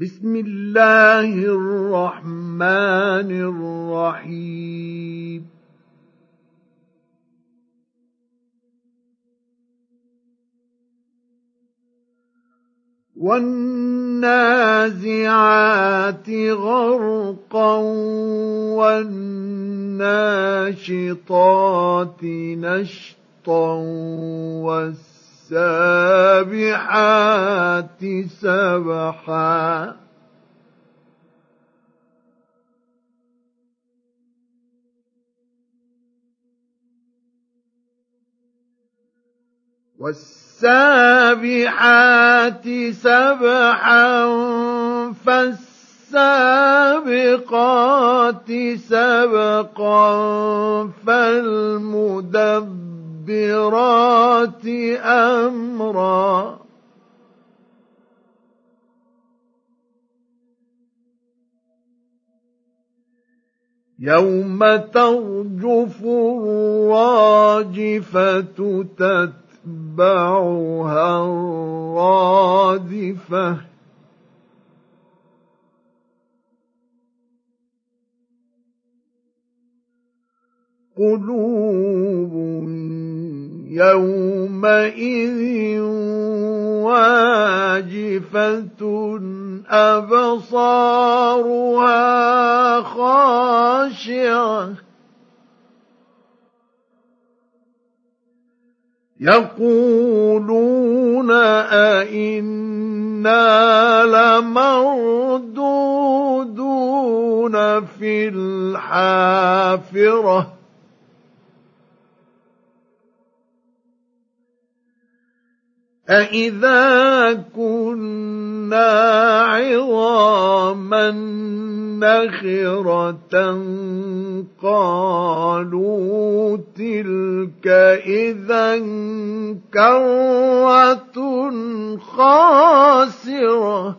بسم الله الرحمن الرحيم. والنازعات غرقا والناشطات نشطا والسابقات والسابحات سبحا. والسابحات سبحا فالسابقات سبقا فالمدبر المدبرات أمرا. يوم ترجف الراجفة تتبعها الرادفة. قلوب يومئذ واجفة أبصارها خاشعة. يقولون أئنا لمردودون في الحافرة. أإذا كنا عظاما نخرة قالوا تلك إذا كرة خاسرة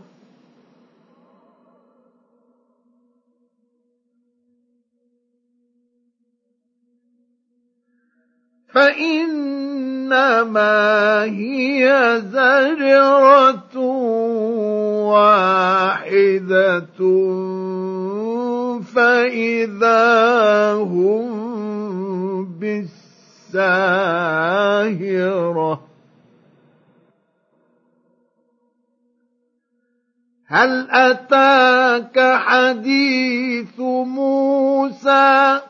فإنما هي زجرة واحدة فإذا هم بالساهرة. هل أتاك حديث موسى؟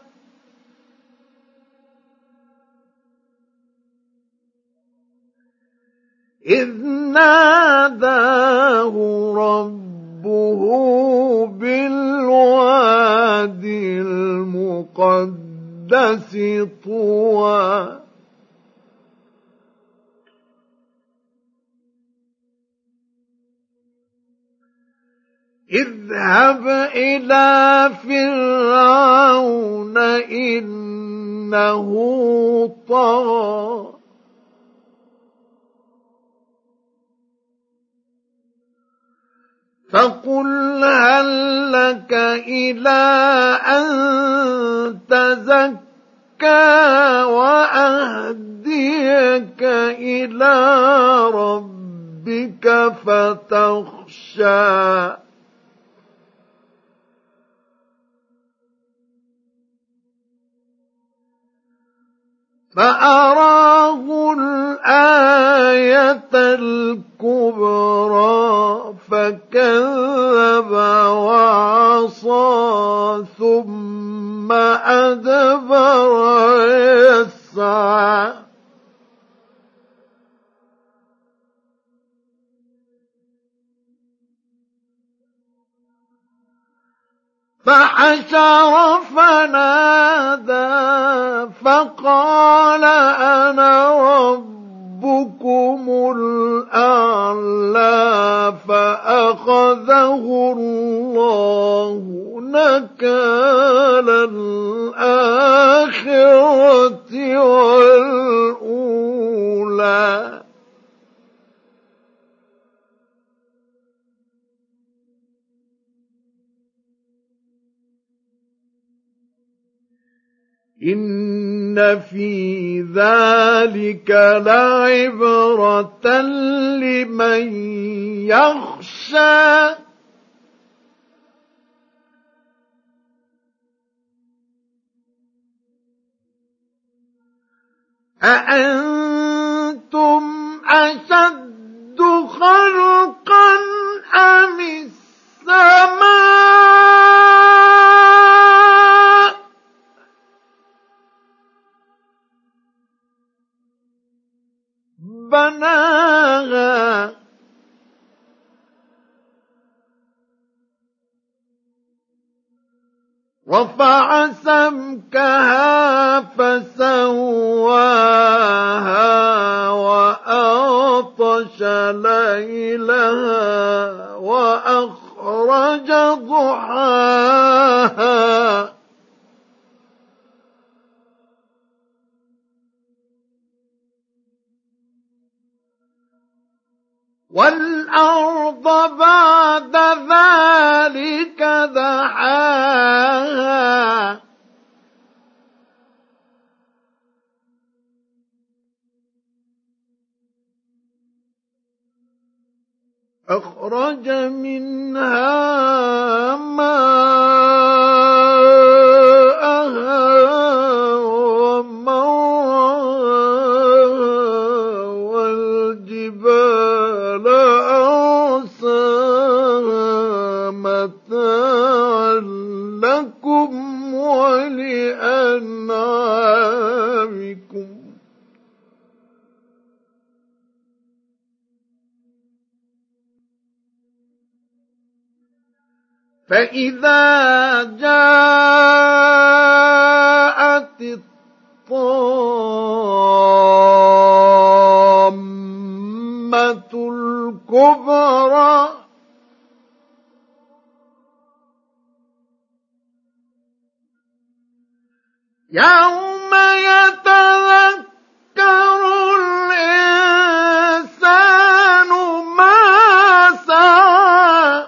إذ ناداه ربه بالواد المقدس طوى. اذهب إلى فرعون إنه طغى. فقل هل لك إلى أن تزكى وأهديك إلى ربك فتخشى. فأراه الآية الكبرى. فكذب وعصى ثم أدبر يسعى. فحشر فنادى فقال أنا ربكم فأخذه الله نكال الآخرة والأولى. إن إن في ذلك لعبرة لمن يخشى أأنتم أشد بناها. رفع سمكها فسواها وأغطش ليلها وأخرج ضحاها. والأرض بعد ذلك دحاها أخرج منها ماءها ولأنعامكم فإذا جاءت الطامة الكبرى يوم يتذكر الإنسان ما سعى.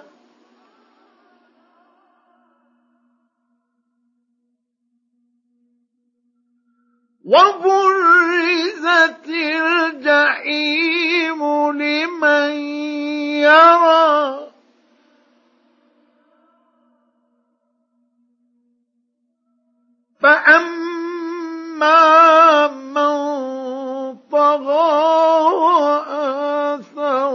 وبرزت الجحيم لمن يرى فأما من طغى وآثر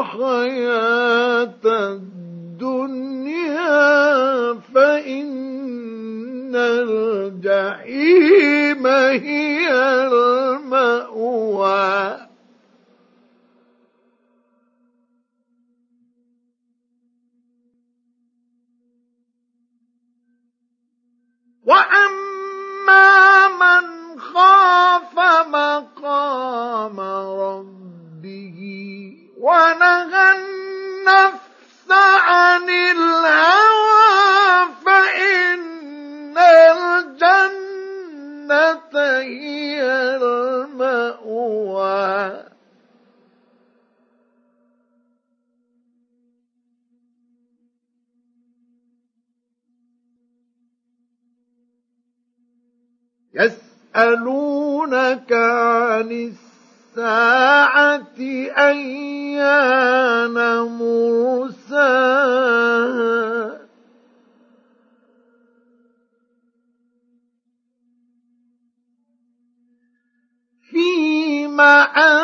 الحياة الدنيا فإن الجحيم هي المأوى وأما من خاف مقام ربه ونهى النفس عن الهوى يسألونك عن الساعة أيان مرساها. فيما أنت